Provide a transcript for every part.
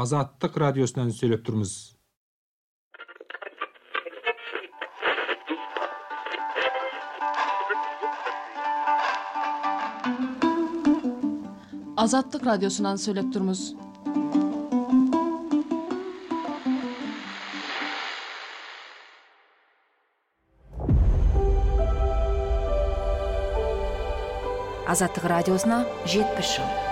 азаттык радиосунан сүйлөп турбуз азаттык радиосунан сүйлөп турбуз азаттык радиосуна жетимиш жыл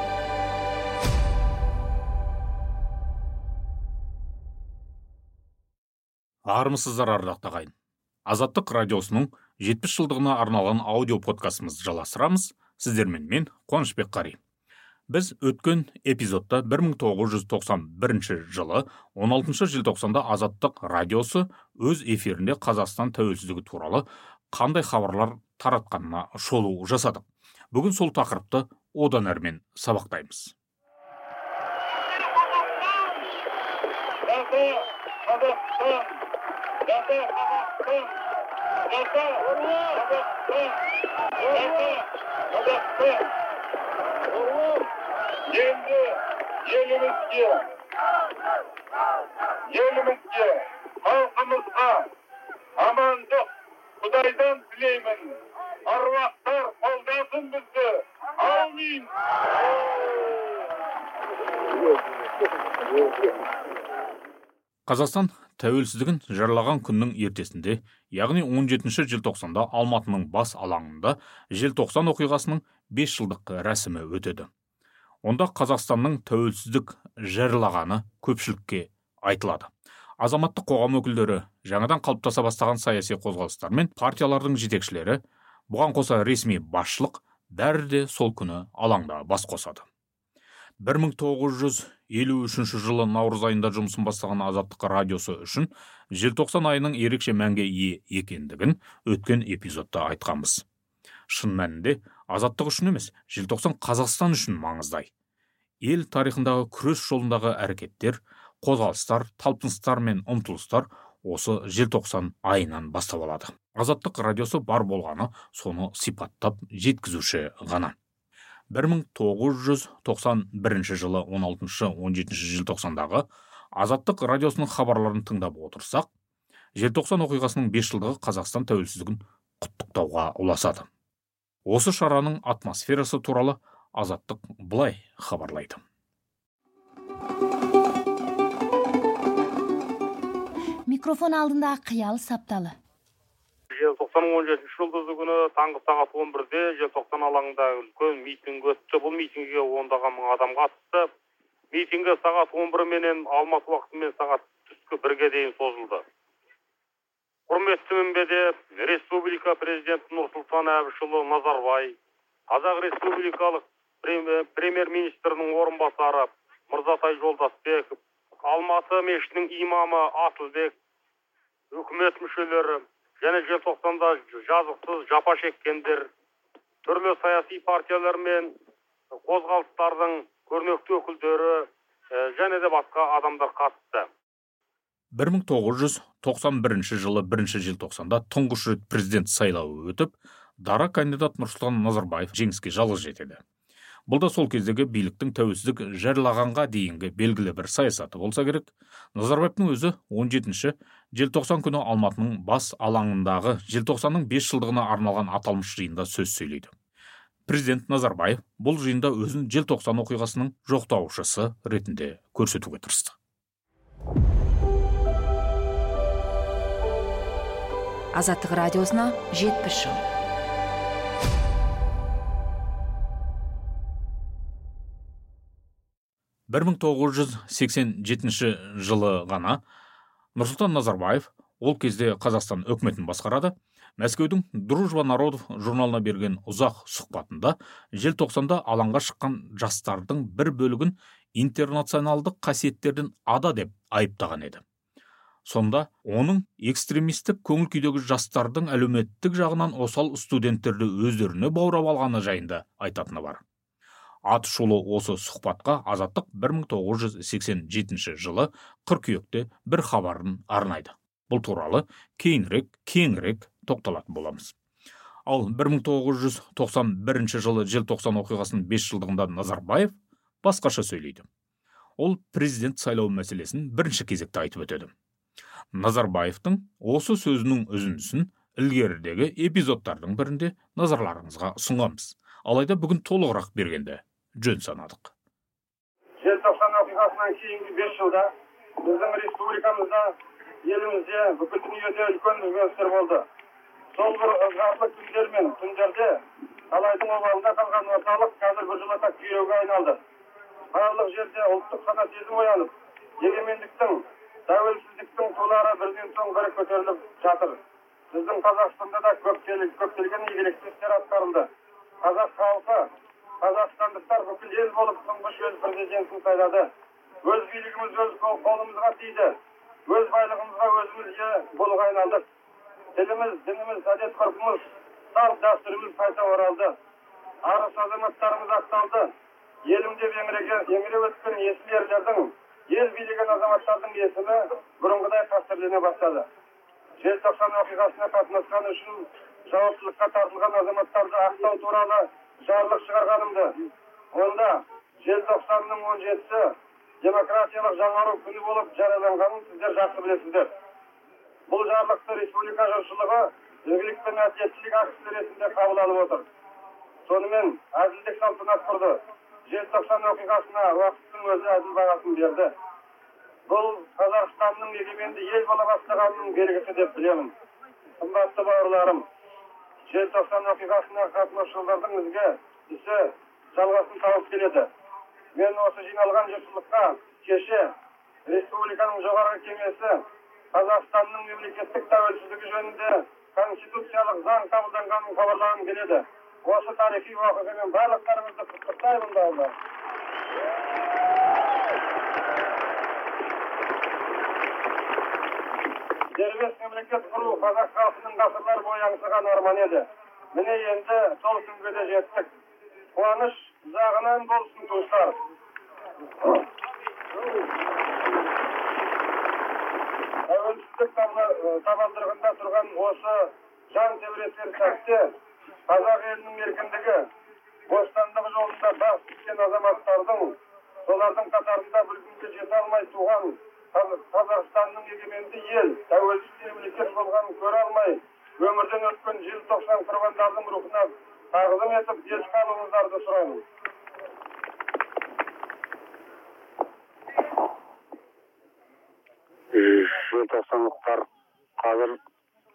армысыздар ардақты ағайын азаттық радиосының жетпіс жылдығына арналған аудио подкастымызды жалғастырамыз. Сіздермен мен қуанышбек қари. Біз өткен эпизодта 1991 жылы 16 желтоқсанда азаттық радиосы өз эфирінде қазақстан тәуелсіздігі туралы қандай хабарлар таратқанына шолу жасадық. Бүгін сол тақырыпты одан әрмен сабақтаймыз. Енді елімізге елімізге халқымызға амандық құдайдан тілеймін аруақтар қолдасын бізді әумин қазақстан тәуелсіздігін жарлаған күннің ертесінде яғни 17 желтоқсанда алматының бас алаңында желтоқсан оқиғасының 5 жылдық рәсімі өтеді. Онда қазақстанның тәуелсіздік жарлағаны көпшілікке айтылады. Азаматтық қоғам өкілдері жаңадан қалыптаса бастаған саяси қозғалыстар мен партиялардың жетекшілері бұған қоса ресми басшылық бәрі де сол күні алаңда бас қосады. 1953 жылы наурыз айында жұмысын бастаған азаттық радиосы үшін желтоқсан айының ерекше мәнге ие екендігін өткен эпизодта айтқанбыз. Шын мәнінде азаттық үшін емес желтоқсан қазақстан үшін маңызды ел тарихындағы күрес жолындағы әрекеттер қозғалыстар талпыныстар мен ұмтылыстар осы желтоқсан айынан бастап алады. Азаттық радиосы бар болғаны соны сипаттап жеткізуші ғана. 1991 жылы 16-17 желтоқсандағы азаттық радиосының хабарларын тыңдап отырсақ желтоқсан оқиғасының бес жылдығы қазақстан тәуелсіздігін құттықтауға ұласады. Осы шараның атмосферасы туралы азаттық былай хабарлайды. Микрофон алдындағы қиял сапталы. Желтоқсанның он жетінші жұлдызы күні таңғы сағат он бірде желтоқсан алаңында үлкен митинг өтті. Бұл митингіге ондаған мың адам қатысты. Митингі сағат он бір менен алматы уақытымен сағат түскі бірге дейін созылды. Құрметті мінбеде республика президенті нұрсұлтан әбішұлы назарбаев қазақ республикалық премьер министрінің орынбасары мырзатай жолдасбеков алматы мешітінің имамы атылбек үкімет мүшелері және желтоқсанда жазықсыз жапа шеккендер түрлі саяси партиялар мен қозғалыстардың көрнекті өкілдері және де басқа адамдар қатысты. 1991 жылы 1 желтоқсанда тұңғыш рет президент сайлауы өтіп дара кандидат нұрсұлтан назарбаев жеңіске жалғыз жетеді. Бұл да сол кездегі биліктің тәуелсіздік жарлағанға дейінгі белгілі бір саясаты болса керек. Назарбаевтың өзі 17 желтоқсан күні алматының бас алаңындағы желтоқсанның бес жылдығына арналған аталмыш жиында сөз сөйлейді. Президент назарбаев бұл жиында өзін желтоқсан оқиғасының жоқтаушысы ретінде көрсетуге тырысты. Азаттық радиосына жетпіс жыл. Бір мың тоғыз жүз сексен жетінші жылы ғана нұрсұлтан назарбаев ол кезде қазақстан үкіметін басқарады. Мәскеудің дружба народов журналына берген ұзақ сұхбатында желтоқсанда алаңға шыққан жастардың бір бөлігін интернационалдық қасиеттерден ада деп айыптаған еді. Сонда оның экстремистік көңіл күйдегі жастардың әлеуметтік жағынан осал студенттерді өздеріне баурап алғаны жайында айтатыны бар. Атышулы осы сұхбатқа азаттық 1987 жылы қыркүйекте бір хабарын арнайды. Бұл туралы кейінірек кеңірек тоқталатын боламыз. Ал 1991 жылы желтоқсан оқиғасының бес жылдығында назарбаев басқаша сөйлейді. Ол президент сайлауы мәселесін бірінші кезекте айтып өтеді. Назарбаевтың осы сөзінің үзіндісін ілгерідегі эпизодтардың бірінде назарларыңызға ұсынғанбыз. Алайда бүгін толығырақ бергенді жөн санадық желтоқсан оқиғасынан кейінгі бес жылда біздің республикамызда елімізде бүкіл дүниеде үлкен өзгерістер болды. Сол бір ызғарлы күндер мен түндерде талайдың обалында қалған орталық қазір біржолата күйреуге айналды. Барлық жерде ұлттық сана сезім оянып егемендіктің тәуелсіздіктің тулары бірінен соң бірі көтеріліп жатыр. Біздің қазақстанда да көптеген игілікті істер атқарылды. Қазақ халқы қазақстандықтар бүкіл ел болып тұңғыш өз президентін сайлады. Өз билігіміз өз қол- қолымызға тиді. Өз байлығымызға өзіміз ие болуға айналдық. Тіліміз дініміз әдет ғұрпымыз салт дәстүріміз қайта оралды. Арыс азаматтарымыз ақталды. Елім деп еңіреген еңіреп өткен есіл ерлердің ел билеген азаматтардың есімі бұрынғыдай қастерлене бастады. Желтоқсан оқиғасына қатынасқаны үшін жауаптылыққа тартылған азаматтарды ақтау туралы жарлық шығарғанымды онда желтоқсанның он жетісі демократиялық жаңару күні болып жарияланғанын сіздер жақсы білесіздер бұл жарлықты республика жұртшылығы игілік пен әділеттілік актісі ретінде қабыл алып отыр сонымен әділдік салтанат құрды желтоқсан оқиғасына уақыттың өзі әділ бағасын берді бұл қазақстанның егеменді ел бола бастағанының белгісі деп білемін қымбатты бауырларым желтоқсан оқиғасына қатынасушылардың ізгі ісі жалғасын тауып келеді. Мен осы жиналған жұртшылыққа кеше республиканың жоғарғы кеңесі қазақстанның мемлекеттік тәуелсіздігі жөнінде конституциялық заң қабылданғанын хабарлағым келеді. Осы тарихи уақиғамен барлықтарыңызды құттықтаймын бауырлар дербес мемлекет құру қазақ халқының ғасырлар бойы аңсаған арман еді. Міне енді сол күнге де жеттік. Қуаныш жағынан болсын туыстар тәуелсіздік табалдырығында тұрған осы жан тебіретер сәтте қазақ елінің еркіндігі бостандығы жолында бас тіккен азаматтардың солардың қатарында бір күнге жете алмай туған Қаз- қазақстанның егеменді ел тәуелсіз мемлекет болғанын көре алмай өмірден өткен желтоқсан құрбандардың рухына тағзым етіп еске алуыңыздарды сұраймын желтоқсандықтар қазір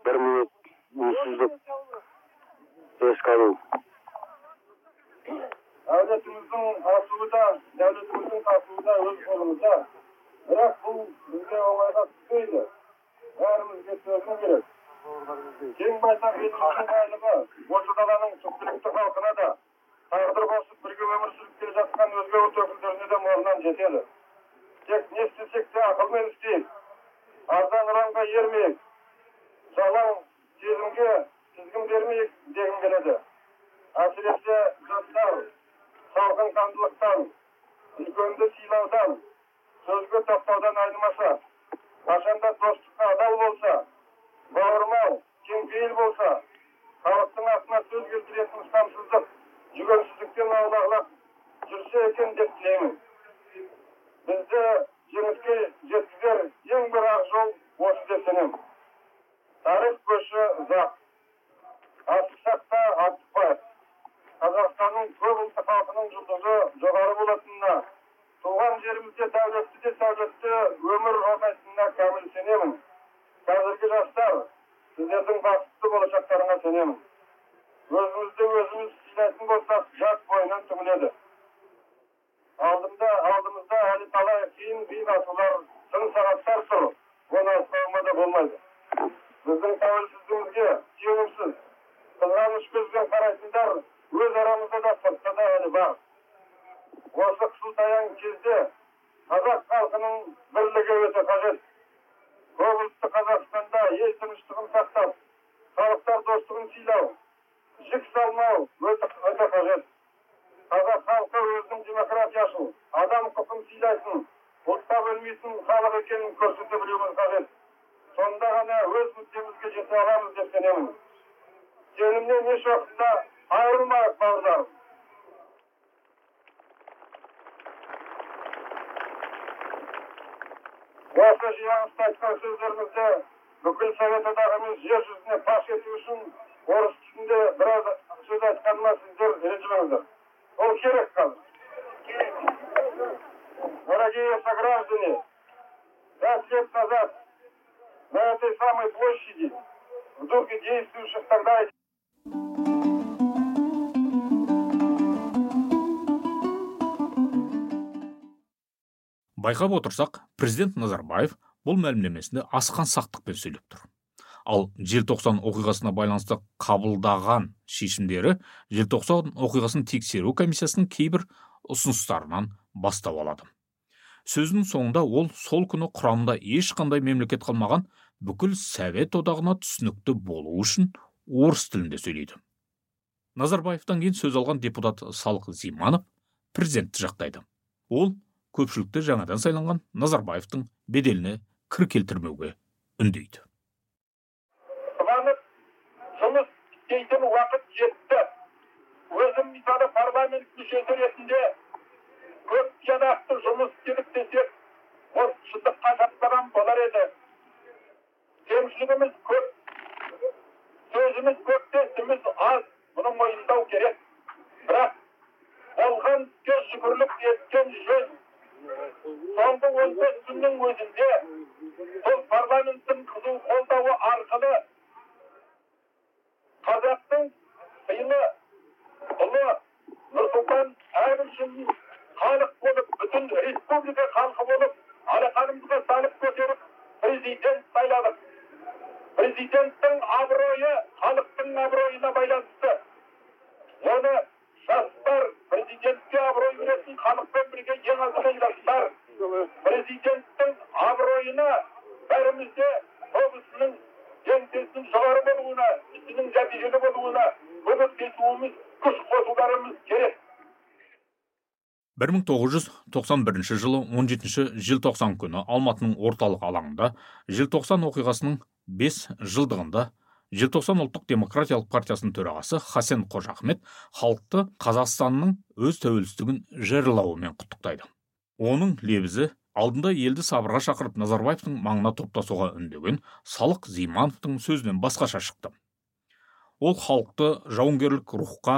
бір минут үнсіздік еске алу дәулетіміздің асуы да дәулетіміздің тасуы да өз қолымызда. Бірақ бұл бізге оңайға түспейді. Бәрімізге төзім керек. Кең байтақ еліміздің байлығы осы даланың түпкілікті халқына да тағдыр қосып бірге өмір сүріп келе жатқан өзге ұлт өкілдеріне де молынан жетеді. Тек не істесек те ақылмен істейік арзан ұранға ермейік жалаң сезімге тізгін бермейік дегім келеді. Әсіресе жастар салқын қандылықтан үлкенді сыйлаудан сөзге тоқтаудан айнымаса қашанда достыққа адал болса бауырмал кеңпейіл болса халықтың атына сөз келтіретін ұстамсыздық жүгенсіздіктен аулақ жүрсе екен деп тілеймін бізді жеңіске жеткізер ең бір ақ жол осы деп сенемін тарих көші ұзақ асықсақ та артықпайық қазақстанның көп ұлтты халқының жұлдызы жоғары болатынына туған жерімізде дәулетті де сәулетті өмір жалғайтынына кәміл сенемін қазіргі жастар сіздердің бақытты болашақтарыңа сенемін өзімізді өзіміз сыйлайтын болсақ жат бойынан түңіледі алдымда алдымызда әлі талай асулар сын сағаттар тұр оны да болмайды. Біздің тәуелсіздігімізге сүйенімсіз қызғаныш көзбен қарайтындар өз арамызда да сыртта да әлі бар. Осы қысылтаяң кезде осы жиналыста айтқан сөздеріңізді бүкіл совет одағымыз жер жүзіне паш ету үшін орыс тілінде біраз сөз айтқаныма сіздер ренжімеңіздер ол керек қазір дорогие сограждане пять лет назад на этой самой площади в духе действующих тогда байқап отырсақ президент назарбаев бұл мәлімдемесінде асқан сақтықпен сөйлеп тұр. Ал желтоқсан оқиғасына байланысты қабылдаған шешімдері желтоқсан оқиғасын тексеру комиссиясының кейбір ұсыныстарынан бастау алады. Сөзінің соңында ол сол күні құрамында ешқандай мемлекет қалмаған бүкіл совет одағына түсінікті болу үшін орыс тілінде сөйлейді. Назарбаевтан кейін сөз алған депутат салық зиманов президентті жақтайды. Ол көпшілікті жаңадан сайланған назарбаевтың беделіне кір келтірмеуге үндейді. Жұмыс істейтін уақыт жетті. Өзім мысалы парламент мүшесі ретінде көп жанақты жұмыс істедік десек ол шындыққа жатпаған болар еді. Кемшілігіміз көп сөзіміз көп те ісіміз аз бұны мойындау керек. Бірақ болған іске шүкірлік еткен жөн соңғы он бес күннің өзінде сол парламенттің қызу қолдауы арқылы қазақтың сыйлы ұлы нұрсұлтан әбішұлы халық болып бүтін республика халқы болып алақанымызға салып көтеріп президент сайладық президенттің абыройы халықтың абыройына байланысты. Оны жастар президентке абырой беретін халықпен бірге ең алдымен жастар президенттің абыройына бәріміз де сол кісінің жоғары болуына ісінің нәтижелі болуына көмектесуіміз күш қосуларымыз керек. 1991 жылы 17 желтоқсан күні алматының орталық алаңында желтоқсан оқиғасының 5 жылдығында желтоқсан ұлттық демократиялық партиясының төрағасы хасен қожахмет халықты қазақстанның өз тәуелсіздігін жариялауымен құттықтайды. Оның лебізі алдында елді сабырға шақырып назарбаевтың маңына топтасуға үндеген салық зимановтың сөзінен басқаша шықты. Ол халықты жауынгерлік рухқа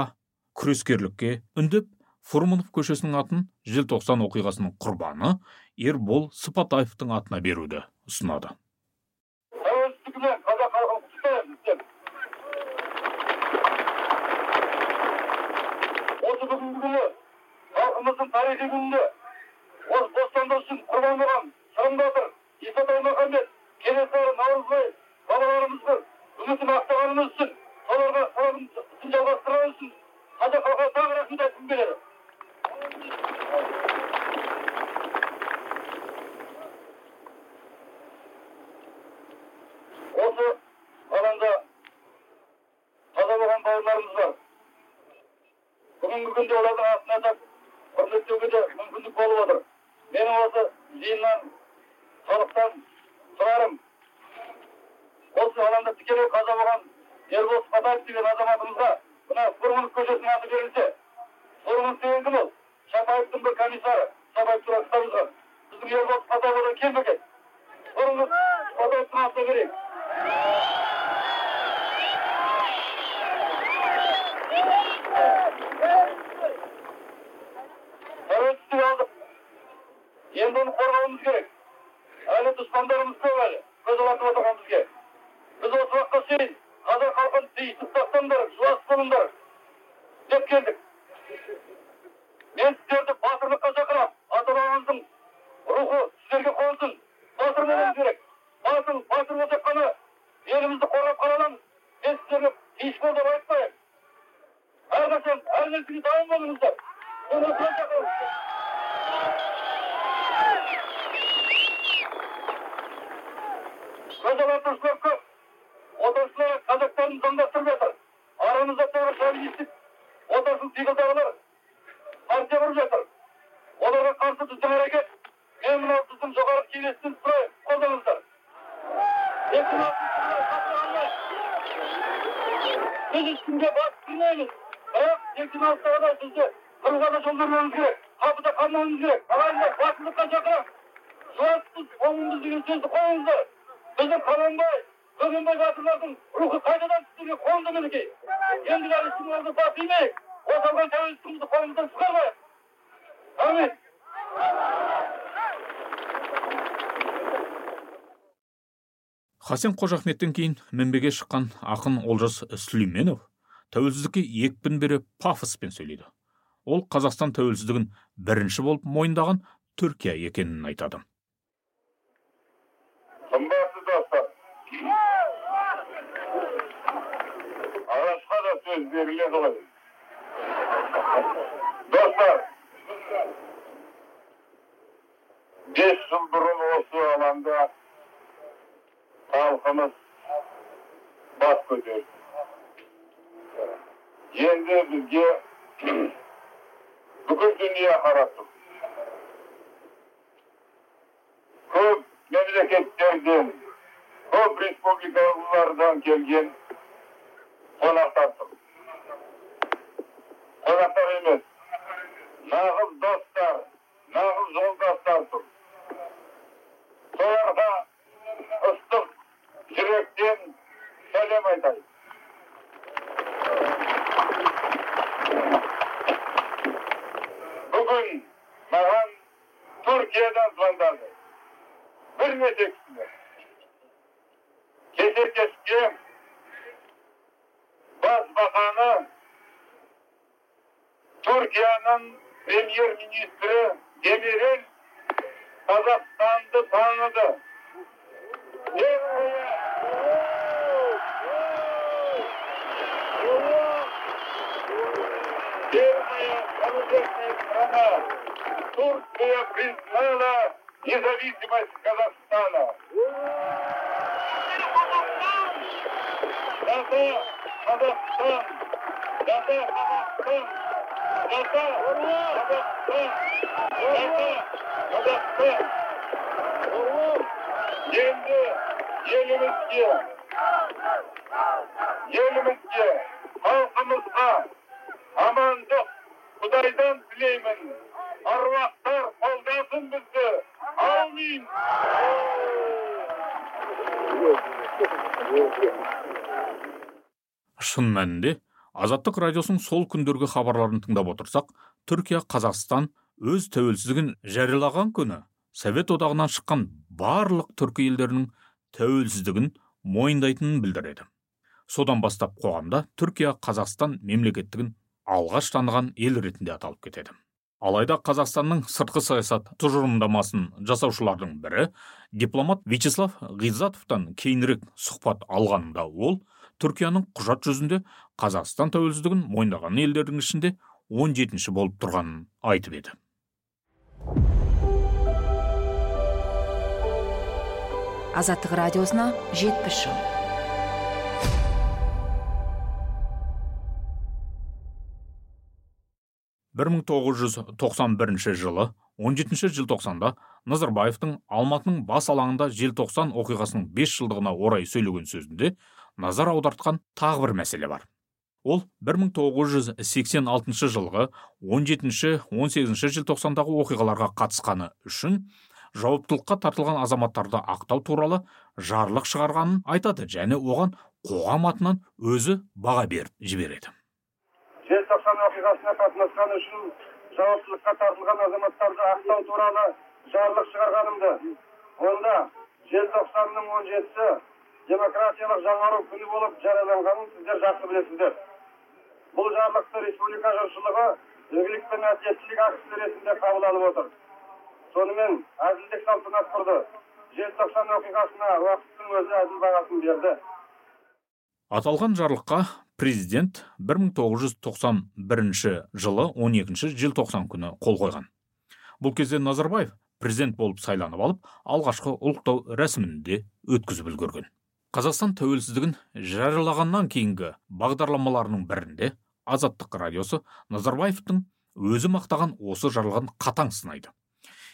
күрескерлікке үндеп фурманов көшесінің атын желтоқсан оқиғасының құрбаны ербол сыпатаевтың атына беруді ұсынады қазақ халқын құттықтаймын сіздер бүгінгі күні халқымыздың тарихи күнінде осы бостандық үшін құрбан болған шырын батыр исатай махамбет кенесары наурызбай бабаларымызды үмітін ақтағанымыз үшін соларға сабағын ісін жалғастырғаны үшін қазақ халқына тағы рахмет айтқым келеді осы алаңда қаза болған бауырларымыз бар бүгінгі күнде олардың атын атап құрметтеуге де мүмкіндік болып отыр менің осы жиыннан халықтан сұрарым осы алаңда тікелей қаза болған ербол сыпатаев деген азаматымызға мына фурманов көшесінің аты берілсе фурманов деген кім ол? Шапаевтың бір комиссары шапаев туралы кітап жазған біздің ербол сыпатаев одан кем екен фурманов сыпатаевтың атына берейік. Тәуелсіздік алдық. Енді оны қорғауымыз керек. Әлі дұшпандарымыз көп әлі. Көзалатып отырған бізге біз осы уақытқа шейін қазақ халқын тиісіп тастаңдар жуас болыңдар деп келдік мен сіздерді батырлыққа шақырамын ата бабамыздың рухы сіздерге қонсын батыр болуымыз керек батыл батыр болсақ қана елімізді қорғап қала аламыз мен сіздерге тиіс бол деп айтпаймын әрқашан әр нәрсеге дайын болыңыздар мен осыған шақырамын көзалатушылар көп отаршылар қазақтарын заңдастырып жатыр. Арамызда тағы шовинистік отаршыл пиғылдағылар партия құрып жатыр. Оларға қарсы біздің әрекет мен мынау біздің жоғары кеңестен сұраймын қолдаңыздар біз ешкімге бас кірмейміз бірақ сексен алтыда да бізді қыруға да жол бермеуіміз керек қапыда қалмауымыз керек. Ағайындар батылдыққа шақырамын жуаспыз қоңымыз деген сөзді қойыңыздар. Біздің қаланбай бөгенбай батырлардың рухы қайтадан сіздерге қонды мінекей ендігәрі ісіңізді бас имейік оталған тәуелсіздігімізді қолымыздан шығармайық әмин хасен қожахметтен кейін мінбеге шыққан ақын олжас сүлейменов тәуелсіздікке екпін бере пафоспен сөйлейді ол қазақстан тәуелсіздігін бірінші болып мойындаған түркия екенін айтады қымбатты достар ағашқа да сөз беріледі ғой достар бес жыл бұрын осы алаңда халқымыз бас көтерді енді бізге бүкіл дүние қарап тұр көп мемлекеттерден көп республикалардан келген қонақтар тұр қонақтар емес нағыз достар нағыз жолдастар тұр. Соларға ыстық жүректен сәлем айтайын бүгін маған түркиядан звондады. Бірнеше кісілер. Кесекеске бас бақаны түркияның премьер министрі демирел қазақстанды таныды Первая коллективная страна Турция признала независимость Казахстана. Да-да, Казахстан! Да-да, Казахстан! Да-да, Казахстан! Да-да, Казахстан! Енді елімізге, елімізге, халқымызға амандық құдайдан тілеймін аруақтар қолдасын бізді аумин шын мәнінде азаттық радиосының сол күндергі хабарларын тыңдап отырсақ түркия қазақстан өз тәуелсіздігін жариялаған күні совет одағынан шыққан барлық түркі елдерінің тәуелсіздігін мойындайтынын білдіреді. Содан бастап қоғамда түркия қазақстан мемлекеттігін алғаш таныған ел ретінде аталып кетеді. Алайда қазақстанның сыртқы саясат тұжырымдамасын жасаушылардың бірі дипломат вячеслав ғизатовтан кейінірек сұхбат алғанымда ол түркияның құжат жүзінде қазақстан тәуелсіздігін мойындаған елдердің ішінде 17-ші болып тұрғанын айтып еді. Азаттық радиосына жетпіс жыл. Бір мың тоғыз жүз тоқсан бірінші жылы 17 желтоқсанда назарбаевтың алматының бас алаңында желтоқсан оқиғасының бес жылдығына орай сөйлеген сөзінде назар аудартқан тағы бір мәселе бар. Ол 1986 жылғы 17-18 желтоқсандағы оқиғаларға қатысқаны үшін жауаптылыққа тартылған азаматтарды ақтау туралы жарлық шығарғанын айтады және оған қоғам атынан өзі баға беріп жібереді. Желтоқсан оқиғасына қатынасқаны үшін жауаптылыққа тартылған азаматтарды ақтау туралы жарлық шығарғанымды. Онда желтоқсанның он жетісі демократиялық жаңару күні болып жарияланғанын сіздер жақсы білесіздер. Бұл жарлықты республика жұртшылығы игілік пен әділеттілік актісі ретінде қабыл алып отыр. Сонымен әділдік салтанат құрды. Желтоқсан оқиғасына уақыттың өзі әділ бағасын берді. Аталған жарлыққа президент 1991 жылы 12 желтоқсан күні қол қойған. Бұл кезде назарбаев президент болып сайланып алып алғашқы ұлықтау рәсімін де өткізіп үлгерген. Қазақстан тәуелсіздігін жариялағаннан кейінгі бағдарламаларының бірінде азаттық радиосы назарбаевтың өзі мақтаған осы жарлығын қатаң сынайды.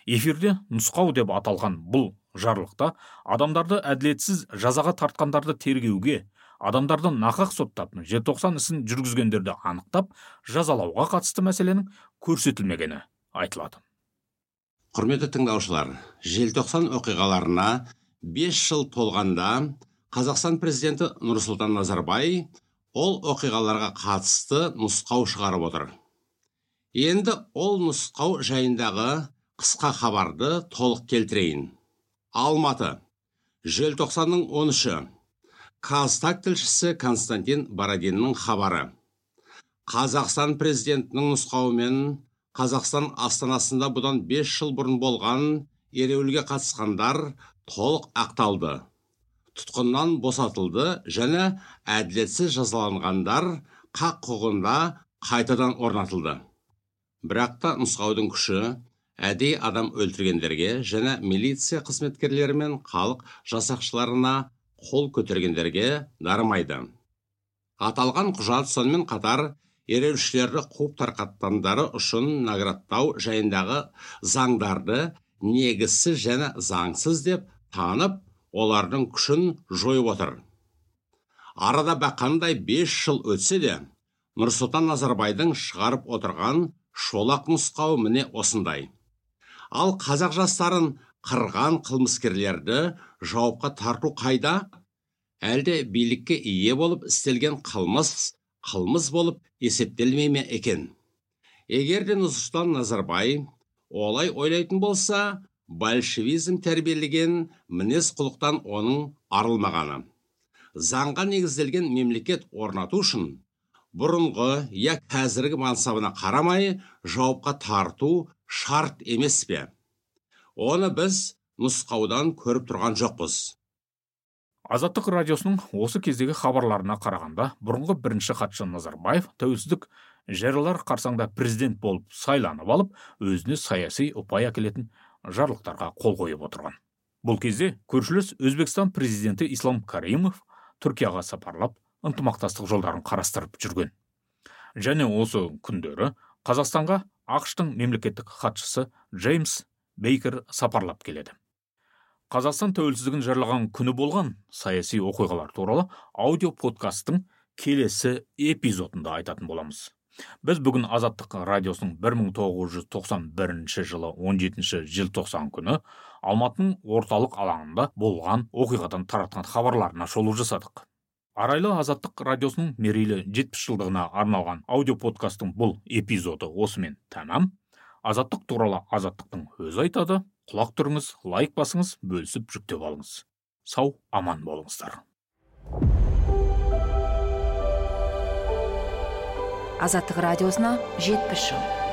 Эфирде нұсқау деп аталған бұл жарлықта адамдарды әділетсіз жазаға тартқандарды тергеуге адамдарды нақақ соттап желтоқсан ісін жүргізгендерді анықтап жазалауға қатысты мәселенің көрсетілмегені айтылады. Құрметті тыңдаушылар желтоқсан оқиғаларына 5 жыл толғанда қазақстан президенті нұрсұлтан назарбай ол оқиғаларға қатысты нұсқау шығарып отыр. Енді ол нұсқау жайындағы қысқа хабарды толық келтірейін. Алматы. Желтоқсанның 13-і қазтаг тілшісі константин бородиннің хабары. Қазақстан президентінің нұсқауымен қазақстан астанасында бұдан 5 жыл бұрын болған ереуілге қатысқандар толық ақталды. Тұтқыннан босатылды және әділетсіз жазаланғандар қақ құғында қайтадан орнатылды. Бірақ та нұсқаудың күші әдей адам өлтіргендерге және милиция қызметкерлері мен халық жасақшыларына қол көтергендерге дарымайды. Аталған құжат сонымен қатар ереуілшілерді қуып тарқатқандары үшін наградтау жайындағы заңдарды негізсіз және заңсыз деп танып олардың күшін жойып отыр. Арада бақандай бес жыл өтсе де нұрсұлтан назарбайдың шығарып отырған шолақ нұсқауы міне осындай. Ал қазақ жастарын қырған қылмыскерлерді жауапқа тарту қайда? Әлде билікке ие болып істелген қылмыс қылмыс болып есептелмей ме екен? Егер де нұрсұлтан назарбай олай ойлайтын болса большевизм тәрбиелеген мінез құлықтан оның арылмағаны. Заңға негізделген мемлекет орнату үшін бұрынғы я қазіргі мансабына қарамай жауапқа тарту шарт емес пе? Оны біз нұсқаудан көріп тұрған жоқпыз. Азаттық радиосының осы кездегі хабарларына қарағанда бұрынғы бірінші хатшы назарбаев тәуелсіздік жариялар қарсаңда президент болып сайланып алып өзіне саяси ұпай әкелетін жарлықтарға қол қойып отырған. Бұл кезде көршілес өзбекстан президенті ислам каримов түркияға сапарлап ынтымақтастық жолдарын қарастырып жүрген. Және осы күндері қазақстанға ақштың мемлекеттік хатшысы джеймс бейкер сапарлап келеді. Қазақстан тәуелсіздігін жариялаған күні болған саяси оқиғалар туралы аудио подкасттың келесі эпизодында айтатын боламыз. Біз бүгін азаттық радиосының 1991 жылы 17 желтоқсан күні алматының орталық алаңында болған оқиғадан таратқан хабарларына шолу жасадық. Арайлы азаттық радиосының мерейлі 70 жылдығына арналған аудио подкасттың бұл эпизоды осымен тәмам. Азаттық туралы азаттықтың өзі айтады. Құлақ тұрыңыз лайк басыңыз бөлісіп жүктеп алыңыз. Сау аман болыңыздар. Азаттық радиосына жетпіс жыл.